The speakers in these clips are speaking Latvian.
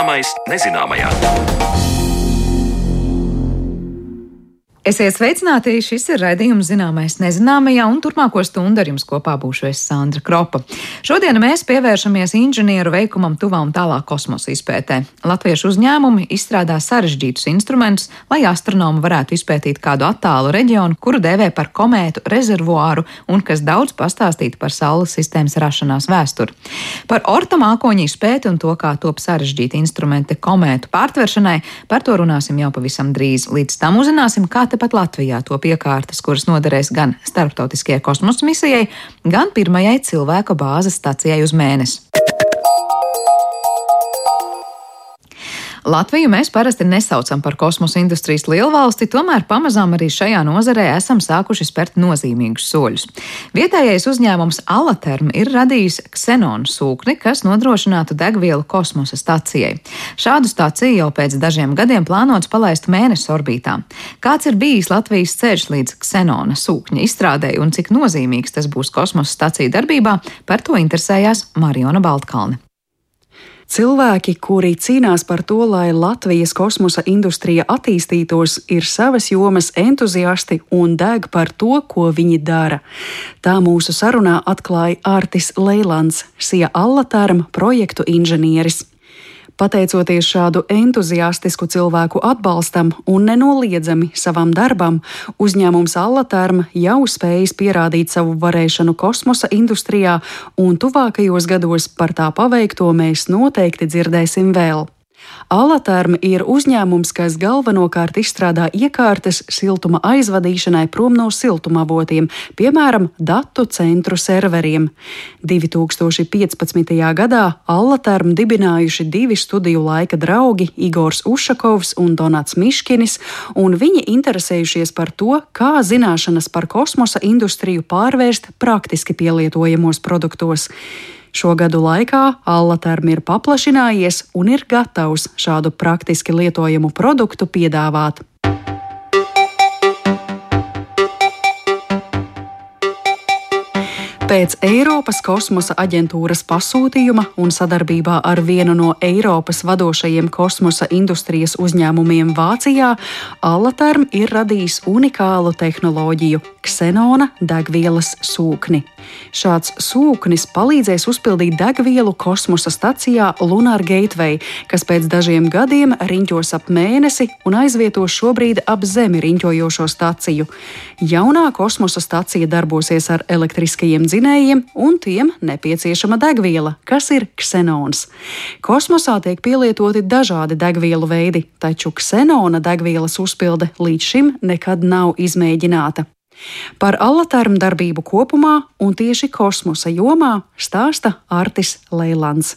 Zināmais nezināmajā. Esiet sveicināti! Šis ir raidījums zināmais nezināmajā, un turpmāko stundu ar jums kopā būšu es Sandra Kropa. Šodien mēs pievēršamies inženieru veikumam tuvā un tālāk kosmosa izpētē. Latviešu uzņēmumi izstrādā sarežģītus instrumentus, lai astronomi varētu izpētīt kādu attālu reģionu, kuru dēvē par komētu rezervuāru un kas daudz pastāstītu par Saules sistēmas rašanās vēsturi. Par orta mākoņu izpēti un to, kā top sarežģīti instrumenti komētu pārtveršanai, par to runāsim jau pavisam drīz. Līdz tam uzzināsim, kā tepat Latvijā to piekārtas, kuras noderēs gan starptautiskajai kosmosa misijai, gan pirmajai cilvēku bāzes stacijai uz mēnesi. Latviju mēs parasti nesaucam par kosmosa industrijas lielvalsti, tomēr pamazām arī šajā nozarē esam sākuši spērt nozīmīgus soļus. Vietējais uzņēmums Alaterm ir radījis ksenonu sūkni, kas nodrošinātu degvielu kosmosa stacijai. Šādu staciju jau pēc dažiem gadiem plānots palaist mēnesi orbītā. Kāds ir bijis Latvijas ceļš līdz ksenona sūkņa izstrādēji un cik nozīmīgs tas būs kosmosa staciju darbībā, par to interesējās Mariona Baltkalne. Cilvēki, kuri cīnās par to, lai Latvijas kosmosa industrija attīstītos, ir savas jomas entuziasti un deg par to, ko viņi dara. Tā mūsu sarunā atklāja Artis Leilands, Sija Allatarm projektu inženieris. Pateicoties šādu entuziastisku cilvēku atbalstam un nenoliedzami savam darbam, uzņēmums Allaterm jau spējis pierādīt savu varēšanu kosmosa industrijā, un tuvākajos gados par tā paveikto mēs noteikti dzirdēsim vēl. Alaterm ir uzņēmums, kas galvenokārt izstrādā iekārtas siltuma aizvadīšanai prom no siltumavotiem, piemēram, datu centru serveriem. 2015. gadā Alaterm dibinājuši divi studiju laika draugi Igors Ušakovs un Donats Miškinis, un viņi interesējušies par to, kā zināšanas par kosmosa industriju pārvērst praktiski pielietojamos produktos. Šo gadu laikā Allaterm ir paplašinājies un ir gatavs šādu praktiski lietojamu produktu piedāvāt. Pēc Eiropas kosmosa aģentūras pasūtījuma un sadarbībā ar vienu no Eiropas vadošajiem kosmosa industrijas uzņēmumiem Vācijā, Allaterm ir radījis unikālu tehnoloģiju - ksenona degvielas sūkni. Šāds sūknis palīdzēs uzpildīt degvielu kosmosa stacijā Lunar Gateway, kas pēc dažiem gadiem riņķos ap mēnesi un aizvietos šobrīd ap Zemi riņķojošo staciju. Jaunā kosmosa stacija darbosies ar elektriskajiem dzinējiem, un tiem nepieciešama degviela, kas ir ksenons. Kosmosā tiek pielietoti dažādi degvielu veidi, taču ksenona degvielas uzpilde līdz šim nekad nav izmēģināta. Par allatarmu darbību kopumā un tieši kosmosa jomā stāsta Artis Leilands.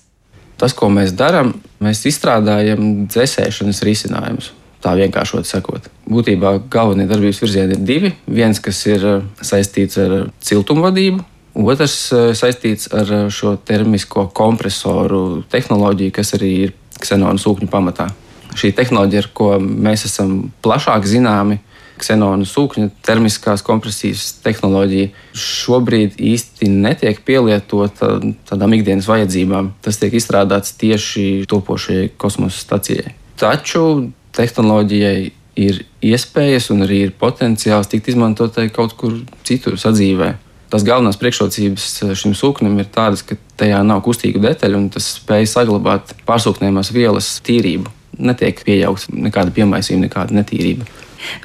Tas, ko mēs darām, mēs izstrādājam dzēsēšanas risinājumus. Tā vienkāršot sakot. Būtībā galvenie darbības virzieni ir divi. Viens, kas ir eh, saistīts ar siltumvadību, otrs eh, saistīts ar eh, šo termisko kompresoru tehnoloģiju, kas arī ir ksenonu sūkņu pamatā. Šī tehnoloģija, ar ko mēs esam plašāk zināmi, ksenonu sūkņa termiskās kompresijas tehnoloģija šobrīd īsti netiek pielietota tādām ikdienas vajadzībām. Tas tiek izstrādāts tieši topošajai kosmosa stacijai. Taču tehnoloģijai ir iespējas un arī ir potenciāls tikt izmantotai kaut kur citur sadzīvē. Tās galvenās priekšrocības šim sūknim ir tādas, ka tajā nav kustīgu detaļu un tas spēj saglabāt pārsūknējumās vielas tīrību. Netiek pieļauts nekāda piemaisījuma, nekāda netīrība.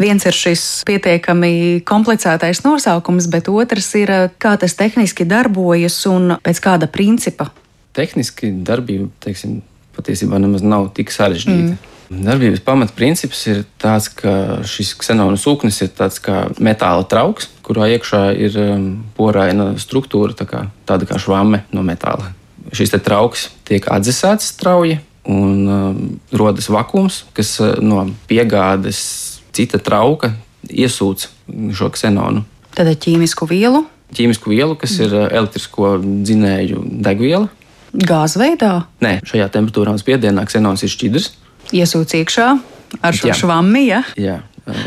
Viens ir šis pietiekami komplicētais nosaukums, bet otrs ir, kā tas tehniski darbojas un pēc kāda principa. Tehniski darbība, teiksim, patiesībā nemaz nav tik sarežģīta. Mm. Darbības pamatprincips ir tāds, ka šis ksenonu sūknis ir tāds kā metāla trauks, kurā iekšā ir um, poraina struktūra, tā kā, tāda kā švame no metāla. Šis trauks tiek atdzesēts strauji un um, rodas vakums, kas uh, no piegādes cita trauka iesūc šo ksenonu. Tad ķīmisku vielu. Ķīmisku vielu, kas ir eh, elektrisko dzinēju degviela. Gāzveidā? Nē, šajā temperatūrā un spiedienā ksenons ir šķidrs. Iesūc iekšā ar šo jā. švammi. Ja? Jā,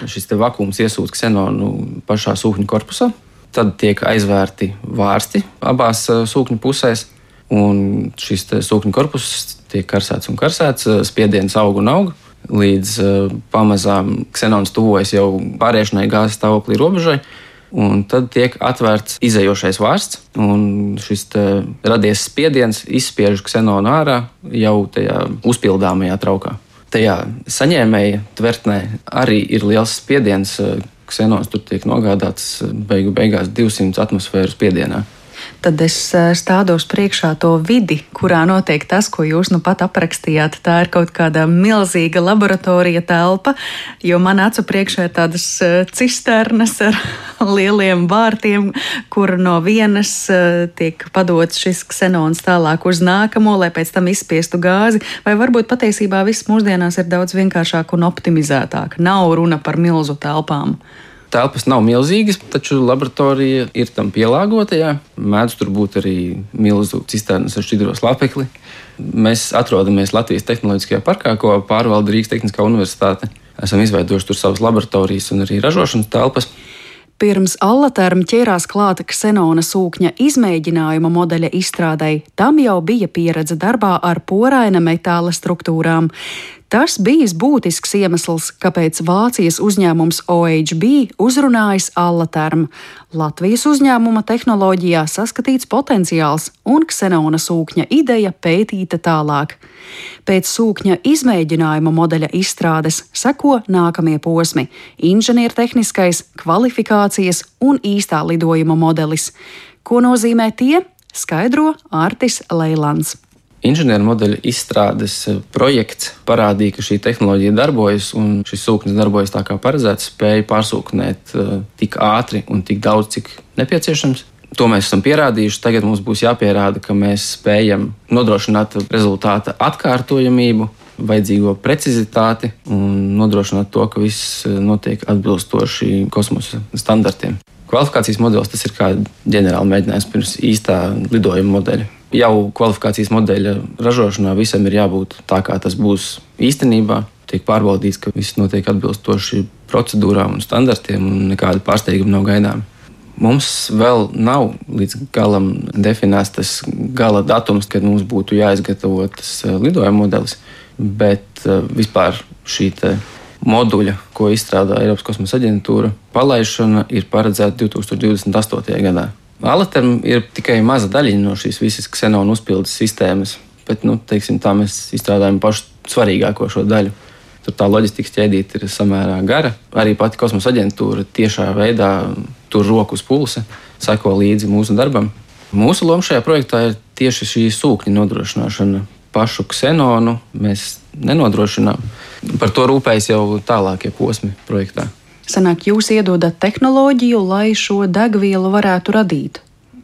šis vakums iesūc ksenonu pašā sūkņa korpusā. Tad tiek aizvērti vārsti abās sūkņa pusēs. Un šis sūkņu korpus tiek karsēts un karsēts, spiediens aug un aug. Līdz pamazām ksenons tuvojas jau pāriešanai gāzes stāvoklī robežai, un tad tiek atvērts izējošais vārsts, un šis radies spiediens izspiež ksenonu ārā jau tajā uzpildāmajā traukā. Tajā saņēmēja tvertnē arī ir liels spiediens. Ksenons tur tiek nogādāts beigu beigās 200 atmosfēras spiedienā tad es eh, stādos priekšā to vidi, kurā notiek tas, ko jūs nu pat aprakstījāt. Tā ir kaut kāda milzīga laboratorija telpa, jo man acu priekšā ir tādas eh, cisternas ar lieliem vārtiem, kur no vienas eh, tiek padots šis ksenons tālāk uz nākamo, lai pēc tam izspiestu gāzi. Vai varbūt patiesībā viss mūsdienās ir daudz vienkāršāk un optimizētāk? Nav runa par milzu telpām. Telpas nav milzīgas, taču laboratorija ir tam pielāgota. Jā. Mēdz tur būt arī milzu cisternas ar šķidro slāpekli. Mēs atrodamies Latvijas Tehnoloģiskajā parkā, ko pārvalda Rīgas Tehniskā universitāte. Esam izveidojuši tur savas laboratorijas un arī ražošanas telpas. Pirms Allaterm ķērās klāta ksenona sūkņa izmēģinājuma modeļa izstrādei, tam jau bija pieredze darbā ar poraina metāla struktūrām. Tas bijis būtisks iemesls, kāpēc Vācijas uzņēmums OHB uzrunājis Allaterm. Latvijas uzņēmuma tehnoloģijā saskatīts potenciāls un ksenona sūkņa ideja pētīta tālāk. Pēc sūkņa izmēģinājuma modeļa izstrādes seko nākamie posmi - inženiertehniskais, kvalifikācijas un īstā lidojuma modelis. Ko nozīmē tie? Skaidro Artis Leilants. Inženieru modeļa izstrādes eh, projekts parādīja, ka šī tehnoloģija darbojas, un šis sūknis darbojas tā kā paredzēts, spēja pārsūknēt uh, tik ātri un tik daudz, cik nepieciešams. To mēs esam pierādījuši. Tagad mums būs jāpierāda, ka mēs spējam nodrošināt rezultāta atkārtojamību, vajadzīgo precizitāti un nodrošināt to, ka viss eh, notiek atbilstoši kosmosa standartiem. Kvalifikācijas modelis tas ir kā ģenerāla mēģinājums pirms īstā lidojuma modeļa jau kvalifikācijas modeļa ražošanā visam ir jābūt tā, kā tas būs īstenībā. Tiek pārbaudīts, ka viss notiek atbilstoši procedūrām un standartiem, un nekāda pārsteiguma nav gaidāma. Mums vēl nav līdz galam definēts tas gala datums, kad mums būtu jāizgatavo tas eh, lidojuma modelis, bet eh, vispār šī moduļa, ko izstrādā Eiropas kosmosa aģentūra, palaišana ir paredzēta 2028. gadā. Alatam ir tikai maza daļiņa no šīs visas ksenona uzpildes sistēmas, bet nu, teiksim, tā mēs izstrādājam pašu svarīgāko šo daļu. Tur tā loģistikas ķēdīte ir samērā gara. Arī pati kosmosa aģentūra tiešā veidā tur roku uz pulsa, seko līdzi mūsu darbam. Mūsu loma šajā projektā ir tieši šī sūkņa nodrošināšana. Pašu ksenonu mēs nenodrošinām. Par to rūpējas jau tālākie posmi projektā. Sanāk, jūs iedodat tehnoloģiju, lai šo degvielu varētu radīt.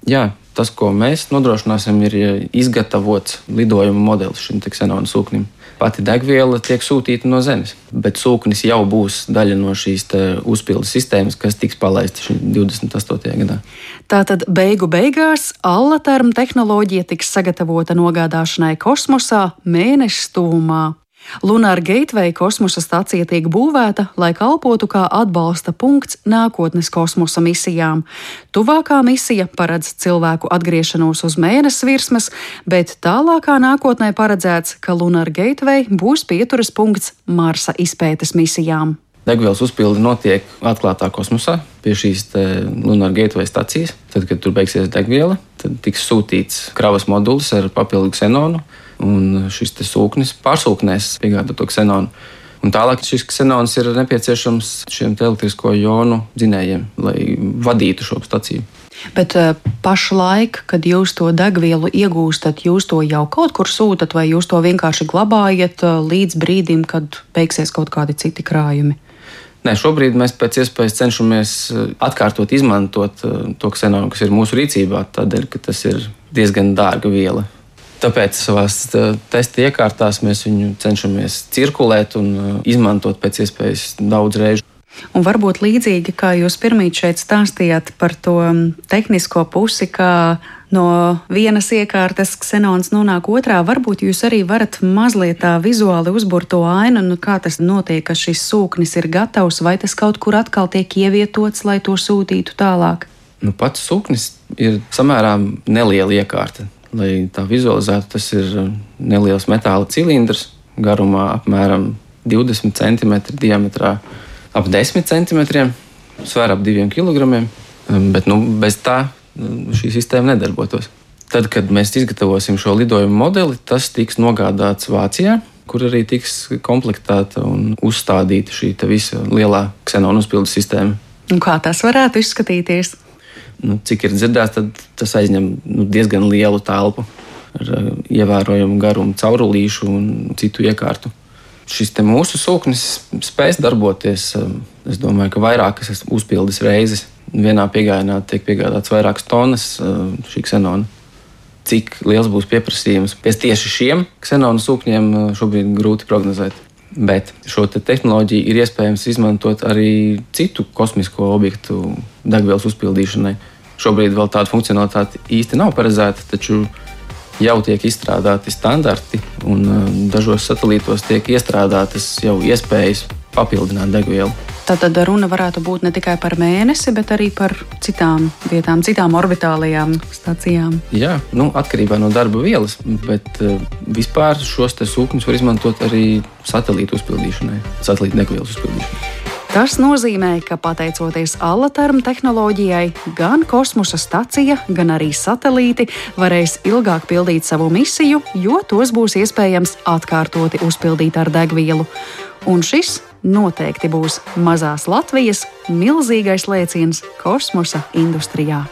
Jā, tas, ko mēs nodrošināsim, ir izgatavots lidojuma modelis šim ksenonu sūknim. Pati degviela tiek sūtīta no Zemes, bet sūknis jau būs daļa no šīs uzpildes sistēmas, kas tiks palaista 28. gadā. Tātad beigu beigās allaterma tehnoloģija tiks sagatavota nogādāšanai kosmosā mēneša stūmā. Lunāra Gateway kosmosa stacija tiek būvēta, lai kalpotu kā atbalsta punkts nākotnes kosmosa misijām. Tuvākā misija paredz cilvēku atgriešanos uz mēnesi virsmas, bet tālākā nākotnē paredzēts, ka Lunāra Gateway būs pieturas punkts Marsa izpētes misijām. Degvielas uzpilde notiek atklātā kosmosā pie šīs Lunāra Gateway stācijas. Tad, kad tur beigsies degviela, tad tiks sūtīts kravas modulis ar papildu ksenonu un šis sūknis pārsūknēs piegādāto ksenonu. Un tālāk šis ksenons ir nepieciešams šiem elektrisko jonu dzinējiem, lai vadītu šo staciju. Bet uh, pašlaik, kad jūs to degvielu iegūstat, jūs to jau kaut kur sūtat, vai jūs to vienkārši glabājat uh, līdz brīdim, kad beigsies kaut kādi citi krājumi? Nē, šobrīd mēs pēc iespējas cenšamies atkārtot, izmantot to ksenonu, kas ir mūsu rīcībā, tādēļ, ka tas ir diezgan dārga viela. Tāpēc savā testa iekārtās mēs viņu cenšamies cirkulēt un izmantot pēc iespējas daudz reižu. Un varbūt līdzīgi kā jūs pirmīt šeit stāstījāt par to tehnisko pusi, kā no vienas iekārtas ksenons nonāk otrā, varbūt jūs arī varat mazliet tā vizuāli uzbūrt to ainu, nu kā tas notiek, ka šis sūknis ir gatavs, vai tas kaut kur atkal tiek ievietots, lai to sūtītu tālāk. Nu, pats sūknis ir samērā neliela iekārta. Lai tā vizualizētu, tas ir neliels metāla cilindrs, garumā apmēram 20 cm, diametrā ap 10 cm, svērā ap 2 kg. Bet nu, bez tā šī sistēma nedarbotos. Tad, kad mēs izgatavosim šo lidojumu modeli, tas tiks nogādāts Vācijā, kur arī tiks komplektēta un uzstādīta šī visa lielā ksenona uzpildes sistēma. Un kā tas varētu izskatīties? Nu, cik ir dzirdēts, tad tas aizņem nu, diezgan lielu telpu ar uh, ievērojamu garumu caurulīšu un citu iekārtu. Šis mūsu sūknis spēs darboties, um, es domāju, ka vairākas uzpildes reizes. Vienā piegājienā tiek piegādāts vairākas tonnas uh, šī ksenona. Cik liels būs pieprasījums pēc tieši šiem ksenona sūkņiem, uh, šobrīd grūti prognozēt. Bet šo te tehnoloģiju ir iespējams izmantot arī citu kosmisko objektu degvielas uzpildīšanai. Šobrīd vēl tāda funkcionalitāte īsti nav paredzēta, taču jau tiek izstrādāti standarti, un uh, dažos satelītos tiek iestrādātas jau iespējas papildināt degvielu. Tātad runa varētu būt ne tikai par mēnesi, bet arī par citām vietām, citām orbitālajām stācijām. Jā, nu, atkarībā no darba vielas, bet uh, vispār šos sūkņus var izmantot arī satelītu uzpildīšanai, satelītu degvielas uzpildīšanai. Tas nozīmē, ka pateicoties Allaterm tehnoloģijai, gan kosmosa stacija, gan arī satelīti varēs ilgāk pildīt savu misiju, jo tos būs iespējams atkārtoti uzpildīt ar degvielu. Un šis noteikti būs mazās Latvijas milzīgais lēciens kosmosa industrijā.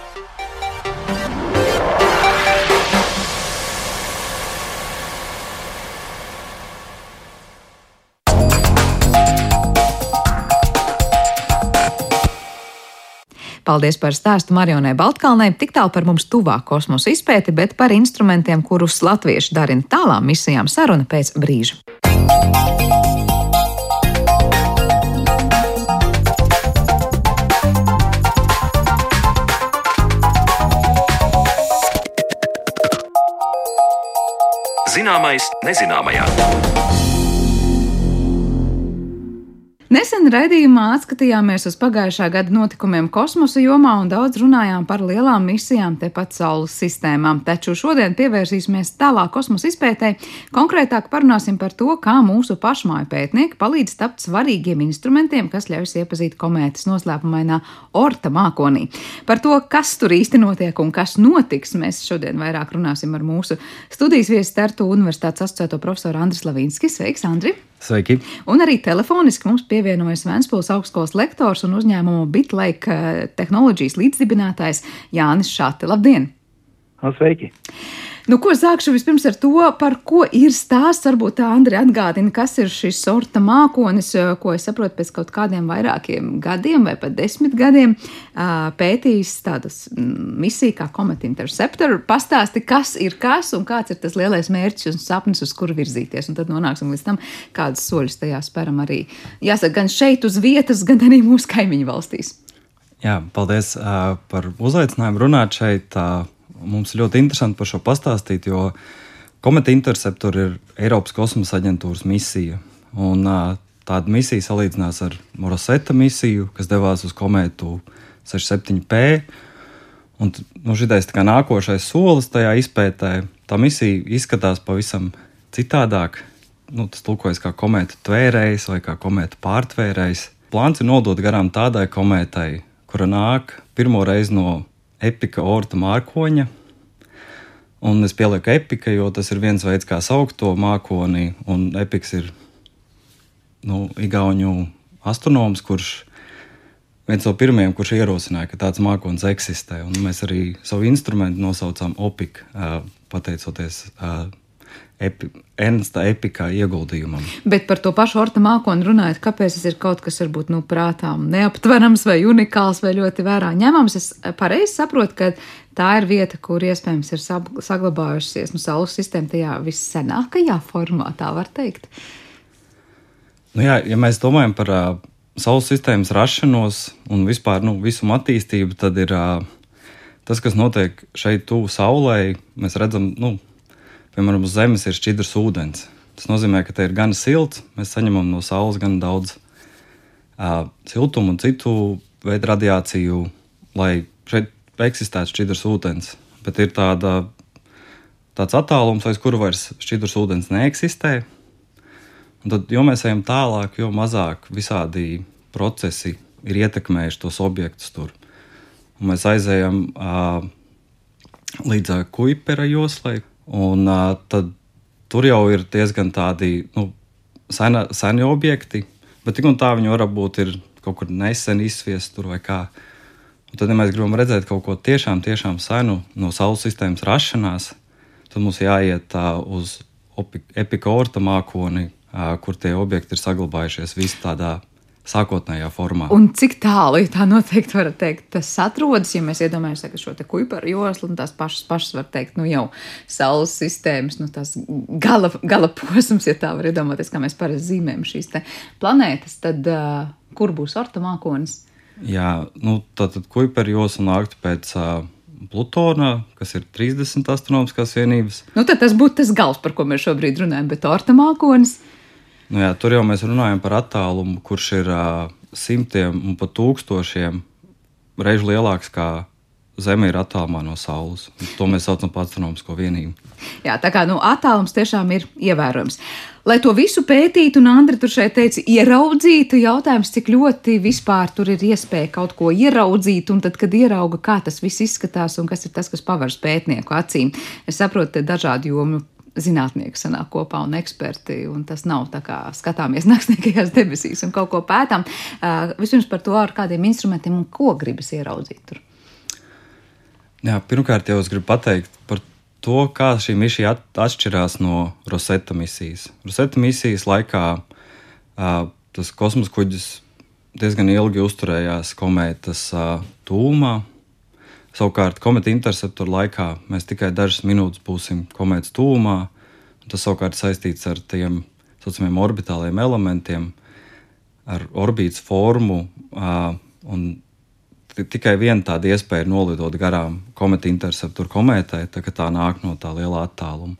Paldies par stāstu Marionai Baltkalnei. Tik tālu par mums tuvāk kosmosa izpēti, bet par instrumentiem, kurus latvieši darina tālām misijām, saruna pēc brīža. Zināmais nezināmajā. Nesen raidījumā atskatījāmies uz pagājušā gada notikumiem kosmosa jomā un daudz runājām par lielām misijām tepat Saules sistēmām. Taču šodien pievērsīsimies tālāk kosmosa izpētē. Konkrētāk parunāsim par to, kā mūsu pašmāju pētnieki palīdz tapt svarīgiem instrumentiem, kas ļaus iepazīt komētas noslēpumainā orta mākonī. Par to, kas tur īsti notiek un kas notiks, mēs šodien vairāk runāsim ar mūsu studijas viesu Tartu Universitātes asociēto profesoru Andris Lavīnskis. Sveiks, Andri! Sveiki! Un arī telefoniski mums pievienojas Vēnspils augstskolas lektors un uzņēmumu Bitlake eh, tehnoloģijas līdzdibinātājs Jānis Šāte. Labdien! Sveiki! Nu, ko sākšu vispirms ar to, par ko ir stāsts. Varbūt tā Andri atgādina, kas ir šis sorta mākonis, ko es saprotu pēc kaut kādiem vairākiem gadiem vai pat desmit gadiem pētījis tādas misiju kā Comet Interceptor. Pastāsti, kas ir kas un kāds ir tas lielais mērķis un sapnis, uz kuru virzīties. Un tad nonāksim līdz tam, kādas soļus tajā speram arī. Jāsaka, gan šeit uz vietas, gan arī mūsu kaimiņu valstīs. Jā, paldies uh, par uzaicinājumu runāt šeit. Uh, mums ļoti interesanti par šo pastāstīt, jo Kometa Interceptor ir Eiropas kosmosa aģentūras misija. Un, tāda misija salīdzinās ar Moroseta misiju, kas devās uz komētu 67P. Un, nu, šitais nākošais solis tajā izpētē, tā misija izskatās pavisam citādāk. Nu, tas tulkojas kā komēta tvērējs vai kā komēta pārtvērējs. Plāns ir nodot garām tādai komētai, kura nāk pirmo reizi no epika orta mārkoņa. Un es pielieku epika, jo tas ir viens veids, kā saukt to mākoni. Un epiks ir nu, Igauniju astronoms, kurš viens no pirmajiem, kurš ierosināja, ka tāds mākslinieks eksistē. Un mēs arī savu instrumentu nosaucām OPIK, pateicoties epi, Ernsta epikā ieguldījumam. Bet par to pašu orta mākoni runājot, kāpēc tas ir kaut kas varbūt nu, prātām neaptverams vai unikāls vai ļoti vērā ņemams? Es pareizi saprotu, ka tā ir vieta, kur iespējams ir saglabājusies nu, Saules sistēma tajā vissenākajā formā, tā var teikt. Nu jā, ja mēs domājam par uh, Saules sistēmas rašanos un vispār nu, visu attīstību, tad ir uh, tas, kas notiek šeit tuvu Saulē. Mēs redzam, nu, piemēram, uz Zemes ir šķidrs ūdens. Tas nozīmē, ka te ir gan silts, mēs saņemam no Saules gan daudz uh, siltumu un citu veidu radiāciju, lai šeit eksistētu šķidrs ūdens. Bet ir tāda tāds attālums, aiz kura vairs šķidrs ūdens neeksistē. Un tad, jo mēs ejam tālāk, jo mazāk visādi procesi ir ietekmējuši tos objektus tur. Un mēs aizējām uh, līdz Kuipera joslai, un uh, tad tur jau ir diezgan tādi nu, sena, seni objekti, bet tik un tā viņi var būt kaut kur nesen izsviesti tur vai kā. Un tad, ja mēs gribam redzēt kaut ko tiešām, tiešām senu no Saules sistēmas rašanās, tad mums jāiet uh, uz epikorta mākoni, uh, kur tie objekti ir saglabājušies visi tādā sākotnējā formā. Un cik tālu, ja tā noteikti var teikt, tas atrodas, ja mēs iedomājamies ka šo te kuiparu joslu un tās pašas, pašas var teikt, nu jau saules sistēmas, nu tās gala, gala posms, ja tā var iedomāties, kā mēs parasti zīmējam šīs planētas, tad uh, kur būs orta mākonis? Jā, nu tātad kuiparu josla nāktu pēc. Uh, Plutona, kas ir 30 astronomiskās vienības. Nu, tad tas būtu tas gals, par ko mēs šobrīd runājam, bet orta mākonis. Nu jā, tur jau mēs runājam par attālumu, kurš ir uh, simtiem un pat tūkstošiem reižu lielāks nekā Zeme ir attālumā no Saules. To mēs saucam par astronomisko vienību. Jā, tā kā nu, attālums tiešām ir ievērojams. Lai to visu pētītu, un Andri tur šeit teica, ieraudzītu, jautājums, cik ļoti vispār tur ir iespēja kaut ko ieraudzīt, un tad, kad ierauga, kā tas viss izskatās un kas ir tas, kas pavērs pētnieku acīm. Es saprotu, te dažādu jomu zinātnieki sanāk kopā un eksperti, un tas nav tā kā skatāmies naktsniekajās debesīs un kaut ko pētām. Vispirms par to, ar kādiem instrumentiem un ko gribas ieraudzīt tur. Jā, pirmkārt, jau es gribu pateikt par to, kā šī misija atšķirās no Rosetta misijas. Rosetta misijas laikā tas kosmosa kuģis diezgan ilgi uzturējās komētas tūmā, Savukārt, komēta interceptora laikā mēs tikai dažas minūtes būsim komētas tūmā. Tas savukārt saistīts ar tiem saucamiem orbitāliem elementiem, ar orbītas formu. Un tikai viena tāda iespēja ir nolidot garām komēta interceptora komētai, tā, tā nāk no tā liela attāluma.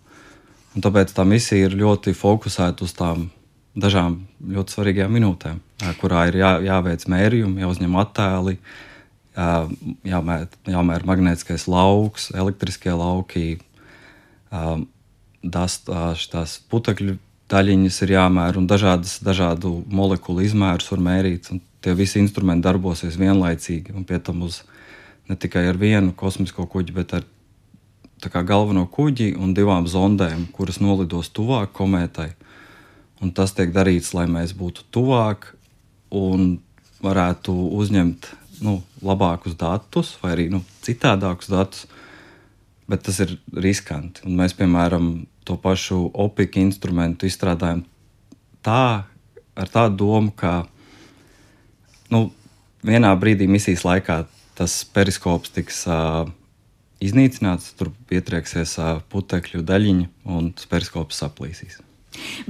Un tāpēc tā misija ir ļoti fokusēta uz tām dažām ļoti svarīgām minūtēm, kurā ir jā, jāveic mērījumi, jāuzņem attēli, jāmēr, jāmēr magnētiskais lauks, elektriskie lauki, das, tās putekļu daļiņas ir jāmēra un dažādas, dažādu molekulu izmērus var mērīt. Tie visi instrumenti darbosies vienlaicīgi un pie tam uz ne tikai ar vienu kosmisko kuģi, bet ar galveno kuģi un divām zondēm, kuras nolidos tuvāk komētai. Un tas tiek darīts, lai mēs būtu tuvāk un varētu uzņemt nu, labākus datus vai arī nu, citādākus datus, bet tas ir riskanti. Un mēs, piemēram, to pašu opika instrumentu izstrādājam tā, ar tādu domu, ka nu, vienā brīdī misijas laikā tas periskops tiks uh, iznīcināts, tur pietrieksies uh, putekļu daļiņa un periskops saplīsīs.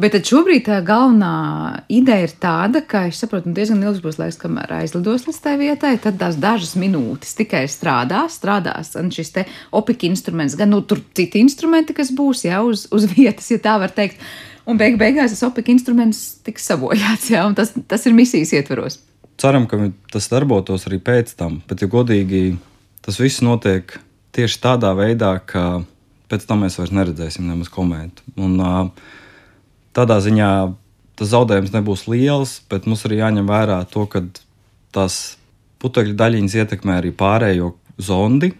Bet šobrīd tā galvenā ideja ir tāda, ka es saprotu, nu, diezgan ilgs būs laiks, kamēr aizlidos līdz tai vietai. Tad tās dažas minūtes tikai strādās, strādās šis te opika instruments, gan nu, tur citi instrumenti, kas būs jau uz, uz vietas, ja tā var teikt. Un beig beigās tas opika instruments tiks sabojāts, jā, un tas, tas ir misijas ietveros. Ceram, ka tas darbotos arī pēc tam, bet, ja godīgi, tas viss notiek tieši tādā veidā, ka pēc tam mēs vairs neredzēsim nemaz komētu. Un, uh, tādā ziņā tas zaudējums nebūs liels, bet mums arī jāņem vērā to, ka tās putekļu daļiņas ietekmē arī pārējo zondi.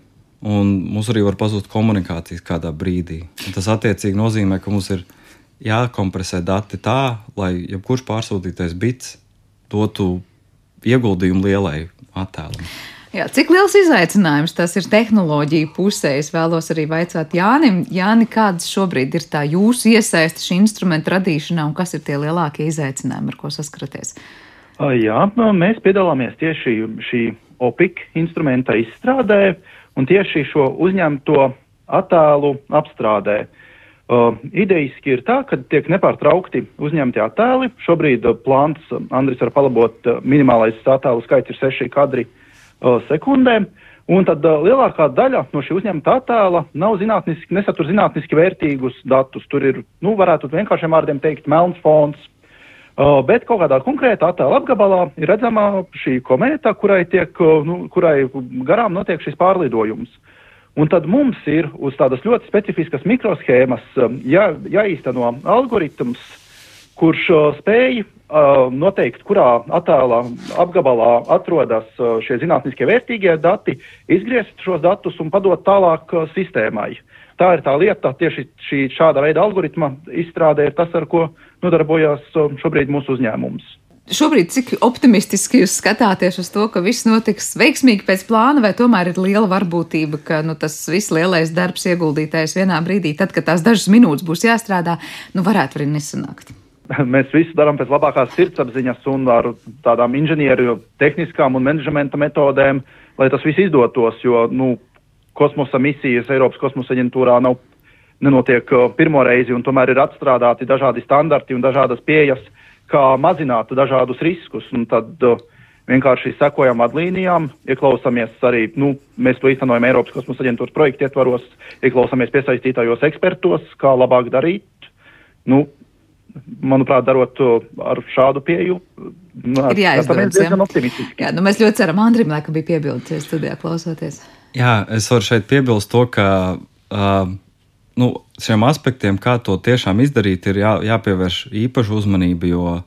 Un mums arī var pazust komunikācijas kādā brīdī. Un tas attiecīgi nozīmē, ka mums ir jākompresē dati tā, lai jebkurš pārsūtītais bits dotu ieguldījumu lielai attēlam. Jā, cik liels izaicinājums tas ir tehnoloģiju pusē? Es vēlos arī vaicāt Jānim, Jāni, kādas šobrīd ir tā jūsu iesaiste šī instrumenta radīšanā un kas ir tie lielākie izaicinājumi, ar ko saskaraties? Jā, mēs piedalāmies tieši šī OPIK instrumenta izstrādē un tieši šo uzņemto attēlu apstrādē. Uh, idejiski ir tā, ka tiek nepārtraukti uzņemti attēli. Šobrīd uh, plāns, Andris var palabot, uh, minimālais attēlu skaits ir seši kadri uh, sekundēm. Un tad uh, lielākā daļa no šī uzņemta attēla nav zinātniski, nesatur zinātniski vērtīgus datus. Tur ir, nu, varētu vienkāršiem vārdiem teikt, melns fons. Uh, bet kaut kādā konkrētā attēla apgabalā ir redzama šī komēta, kurai, tiek, uh, nu, kurai garām notiek šis pārlidojums. Un tad mums ir uz tādas ļoti specifiskas mikroshēmas jā, jāīsteno algoritms, kurš spēj uh, noteikt, kurā attēlā apgabalā atrodas šie zinātniskie vērtīgie dati, izgriezt šos datus un padot tālāk sistēmai. Tā ir tā lieta, tieši šī šāda veida algoritma izstrāde ir tas, ar ko nodarbojas šobrīd mūsu uzņēmums. Šobrīd cik optimistiski jūs skatāties uz to, ka viss notiks veiksmīgi pēc plāna, vai tomēr ir liela varbūtība, ka nu, tas viss lielais darbs ieguldītais vienā brīdī, tad, kad tās dažas minūtes būs jāstrādā, nu varētu arī nesanākt? Mēs visu darām pēc labākās sirdsapziņas un ar tādām inženieru tehniskām un menedžmenta metodēm, lai tas viss izdotos, jo nu, kosmosa misijas Eiropas kosmosa aģentūrā nav, nenotiek uh, pirmo reizi, un tomēr ir atstrādāti dažādi standarti un dažādas pieejas, kā mazināt dažādus riskus. Un tad uh, vienkārši sekojam vadlīnijām, ieklausāmies arī, nu, mēs to īstenojam Eiropas kosmosa aģentūras projekta ietvaros, ieklausāmies piesaistītajos ekspertos, kā labāk darīt. Nu, manuprāt, darot ar šādu pieju, nu, ir diezgan optimistiski. Jā, nu mēs ļoti ceram, Andrim, laikam bija piebildes studijā klausoties. Jā, es varu šeit piebilst to, ka uh, nu, šiem aspektiem, kā to tiešām izdarīt, ir jā, jāpievērš īpaša uzmanība, jo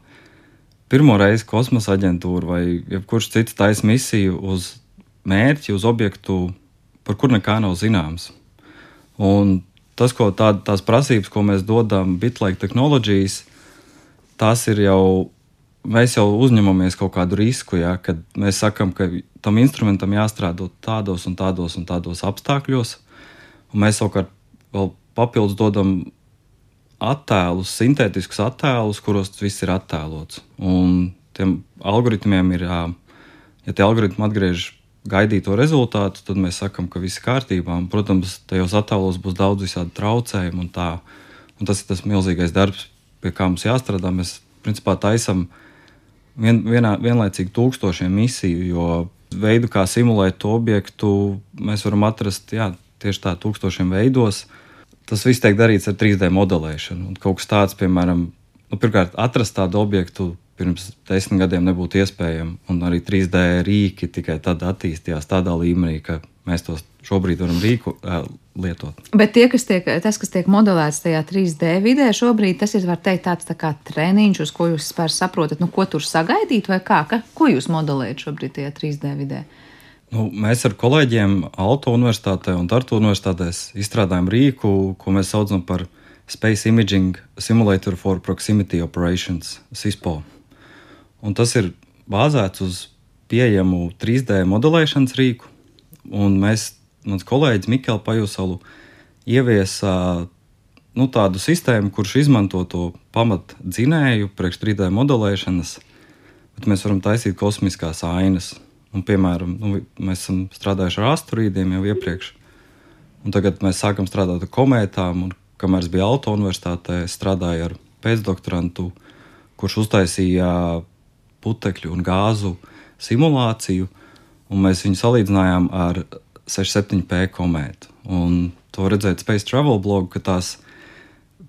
pirmo reizi kosmosa aģentūra vai jebkurš cits taisa misiju uz mērķi, uz objektu, par kur nekā nav zināms. Un tas, ko tā, tās prasības, ko mēs dodam Bitlake tehnoloģijas, tās ir jau. Mēs jau uzņemamies kaut kādu risku, ja, kad mēs sakām, ka tam instrumentam jāstrādā tādos un tādos un tādos apstākļos, un mēs savukārt vēl papildus dodam attēlus, sintētiskus attēlus, kuros tas viss ir attēlots. Un tiem algoritmiem ir, ja tie algoritmi atgriež gaidīto rezultātu, tad mēs sakām, ka viss ir kārtībā. Un, protams, tajos attēlos būs daudz visādi traucējumi un tā. Un tas ir tas milzīgais darbs, pie kā mums jāstrādā. Mēs principā taisam vien, vienā, vienlaicīgi tūkstošiem misiju, jo veidu, kā simulēt to objektu, mēs varam atrast jā, tieši tā tūkstošiem veidos. Tas viss tiek darīts ar 3D modelēšanu. Un kaut kas tāds, piemēram, nu, pirmkārt, atrast tādu objektu pirms desmit gadiem nebūtu iespējama. Un arī 3D rīki tikai tad attīstījās tādā līmenī, ka mēs tos šobrīd varam rīku uh, lietot. Bet tie, kas tiek, tas, kas tiek modelēts tajā 3D vidē, šobrīd tas ir, var teikt, tāds tā kā treniņš, uz ko jūs saprotat, nu, ko tur sagaidīt, vai kā, ka, ko jūs modelējat šobrīd tajā 3D vidē. Nu, mēs ar kolēģiem Alto Universitātē un Tartu Universitātē izstrādājam rīku, ko mēs saucam par Space Imaging Simulator for Proximity Operations, SISPO. Un tas ir bāzēts uz pieejamu 3D modelēšanas rīku. Un mēs, mans kolēģis Mikls Pajusalu, ieviesa nu, tādu sistēmu, kurš izmanto to pamatdzinēju priekš 3D modelēšanas, bet mēs varam taisīt kosmiskās ainas. Un, piemēram, nu, mēs esam strādājuši ar asteroīdiem jau iepriekš, un tagad mēs sākam strādāt ar komētām. Un, kamēr es biju Alto universitātē, strādāju ar pēcdoktorantu, kurš uztaisīja putekļu un gāzu simulāciju, un mēs viņu salīdzinājām ar 67P komētu. Un to redzēt Space Travel blogu, ka tās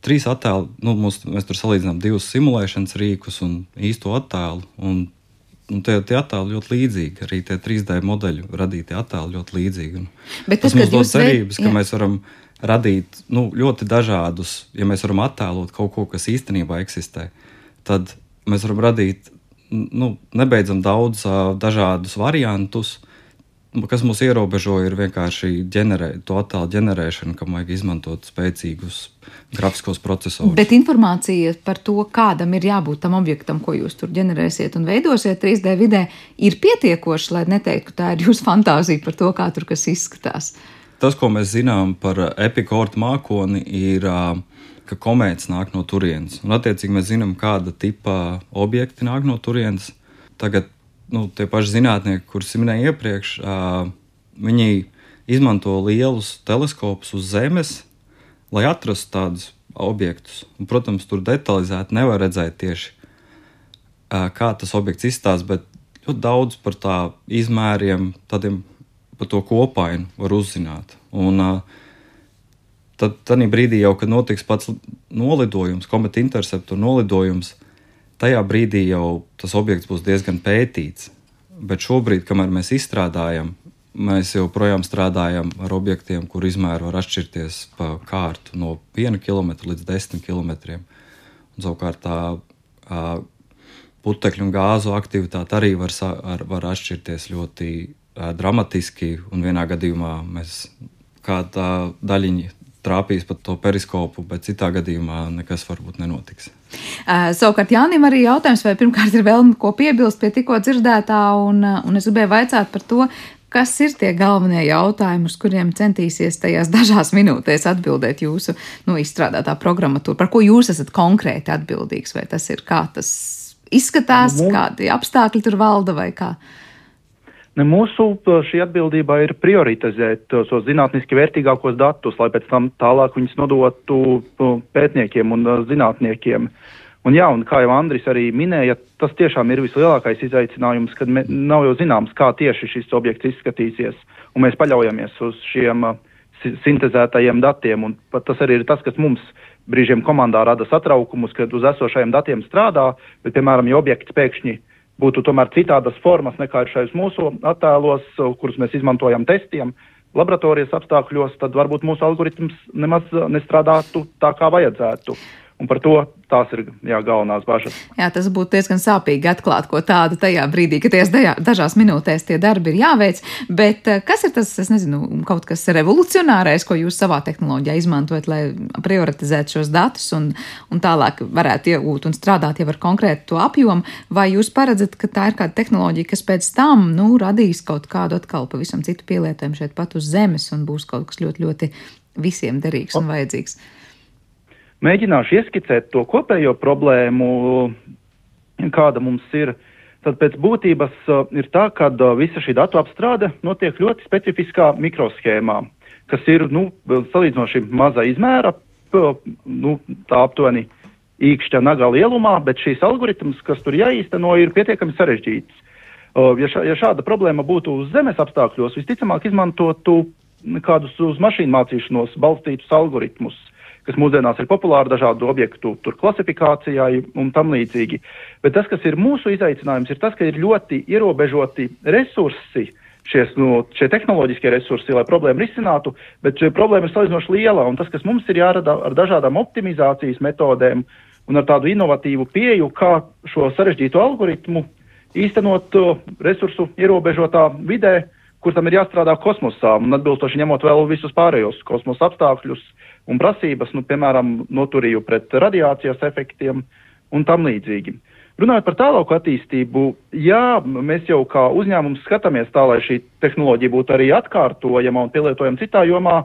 trīs attēli, nu, mums, mēs tur salīdzinām divus simulēšanas rīkus un īsto attēlu. Un, un tie, tie attēli ļoti līdzīgi, arī tie 3D modeļu radītie attēli ļoti līdzīgi. Un Bet tas, tas mums dod cerības, ka jā. mēs varam radīt nu, ļoti dažādus, ja mēs varam attēlot kaut ko, kas īstenībā eksistē, tad mēs varam radīt nu, nebeidzam daudz dažādus variantus. Kas mūs ierobežo, ir vienkārši ģenerē, to attēlu ģenerēšana, kam vajag izmantot spēcīgus grafiskos procesorus. Bet informācija par to, kādam ir jābūt tam objektam, ko jūs tur ģenerēsiet un veidosiet 3D vidē, ir pietiekoša, lai neteiktu, ka tā ir jūsu fantāzija par to, kā tur kas izskatās. Tas, ko mēs zinām par epikortu mākoni, ir uh, ka komētas nāk no turienes. Un, attiecīgi, mēs zinām, kāda tipa objekti nāk no turienes. Tagad nu, tie paši zinātnieki, kurus minēju iepriekš, uh, viņi izmanto lielus teleskopus uz Zemes, lai atrastu tādus objektus. Un, protams, tur detalizēti nevar redzēt tieši, uh, kā tas objekts izstāsta, bet ļoti daudz par tā izmēriem, tādiem par to kopainu var uzzināt. Un, uh, tad tādā brīdī jau, kad notiks pats nolidojums, kometa interceptora nolidojums, tajā brīdī jau tas objekts būs diezgan pētīts. Bet šobrīd, kamēr mēs izstrādājam, mēs joprojām strādājam ar objektiem, kur izmēri var atšķirties pa kārtu no 1 km līdz 10 km. Un, savukārt tā putekļu un gāzu aktivitāte arī var, ar, var atšķirties ļoti uh, dramatiski. Un vienā gadījumā mēs kāda daļiņa trāpīs pat to periskopu, bet citā gadījumā nekas varbūt nenotiks. Uh, savukārt Jānim arī jautājums, vai pirmkārt ir vēl ko piebilst pie tikko dzirdētā, un, un es gribēju vaicāt par to, kas ir tie galvenie jautājumi, uz kuriem centīsies tajās dažās minūtēs atbildēt jūsu nu, izstrādātā programmatūra, par ko jūs esat konkrēti atbildīgs, vai tas ir kā tas izskatās, nu, kādi apstākļi tur valda vai kā? Ne, mūsu šī atbildība ir prioritizēt tos zinātniski vērtīgākos datus, lai pēc tam tālāk viņus nodotu pētniekiem un zinātniekiem. Un jā, un kā jau Andris arī minēja, tas tiešām ir vislielākais izaicinājums, kad me, nav jau zināms, kā tieši šis objekts izskatīsies, un mēs paļaujamies uz šiem uh, sintēzētajiem datiem, un tas arī ir tas, kas mums brīžiem komandā rada satraukumus, kad uz esošajiem datiem strādā, bet, piemēram, ja objekts pēkšņi būtu tomēr citādas formas nekā ir šajos mūsu attēlos, kurus mēs izmantojam testiem, laboratorijas apstākļos, tad varbūt mūsu algoritms nemaz nestrādātu tā, kā vajadzētu. Un par to tās ir jā, galvenās bažas. Jā, tas būtu diezgan sāpīgi atklāt ko tādu tajā brīdī, kad tajās dažās minūtēs tie darbi ir jāveic. Bet eh, kas ir tas, es nezinu, kaut kas revolucionārais, ko jūs savā tehnoloģijā izmantojat, lai prioritizētu šos datus un, un tālāk varētu iegūt un strādāt jau ar konkrētu to apjomu? Vai jūs paredzat, ka tā ir kāda tehnoloģija, kas pēc tam nu, radīs kaut kādu atkal pavisam citu pielietojumu šeit pat uz Zemes un būs kaut kas ļoti, ļoti visiem derīgs un vajadzīgs? O. Mēģināšu ieskicēt to kopējo problēmu, kāda mums ir. Tad pēc būtības uh, ir tā, ka uh, visa šī datu apstrāde notiek ļoti specifiskā mikroshēmā, kas ir nu, salīdzinoši maza izmēra, nu, tā aptuveni īkšķa naga lielumā, bet šīs algoritms, kas tur jāīsteno, ir pietiekami sarežģīts. Uh, ja, šā, ja šāda problēma būtu uz zemes apstākļos, visticamāk izmantotu kādus uz mašīnu mācīšanos balstītus algoritmus kas mūsdienās ir populāri dažādu objektu klasifikācijai un tam līdzīgi. Bet tas, kas ir mūsu izaicinājums, ir tas, ka ir ļoti ierobežoti resursi. Šies, nu, šie tehnoloģiskie resursi, lai problēmu risinātu, bet šī problēma ir salīdzinoši liela, un tas, kas mums ir jārada ar dažādām optimizācijas metodēm un ar tādu inovatīvu pieju, kā šo sarežģītu algoritmu īstenot resursu ierobežotā vidē, kur tam ir jāstrādā kosmosā, un atbilstoši ņemot vēl visus pārējos kosmosa apstākļus, un prasības, nu, piemēram, noturību pret radiācijas efektiem un tam līdzīgi. Runājot par tālāku attīstību, jā, mēs jau kā uzņēmums skatāmies tā, lai šī tehnoloģija būtu arī atkārtojama un pielietojama citā jomā.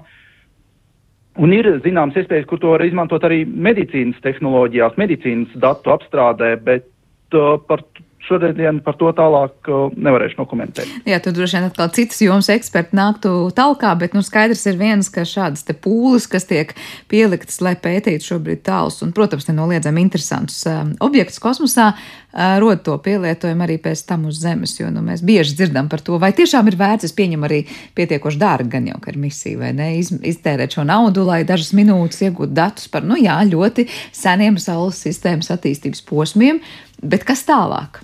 Un ir zināms iespējas, kur to var izmantot arī medicīnas tehnoloģijās, medicīnas datu apstrādē, bet uh, par šodien par to tālāk uh, nevarēšu nokomentēt. Jā, tur droši vien atkal citas jomas eksperti nāktu talkā, bet nu, skaidrs ir viens, ka šādas te pūles, kas tiek pieliktas, lai pētītu šobrīd tālus un, protams, nenoliedzami interesantus um, objektus kosmosā, uh, rod to pielietojumu arī pēc tam uz Zemes, jo nu, mēs bieži dzirdam par to, vai tiešām ir vērts, es pieņemu arī pietiekoši dārgi gan jau, ka ir misija, vai ne, iz, iztērēt šo naudu, lai dažas minūtes iegūtu datus par, nu jā, ļoti seniem Saules sistēmas attīstības posmiem, bet kas tālāk?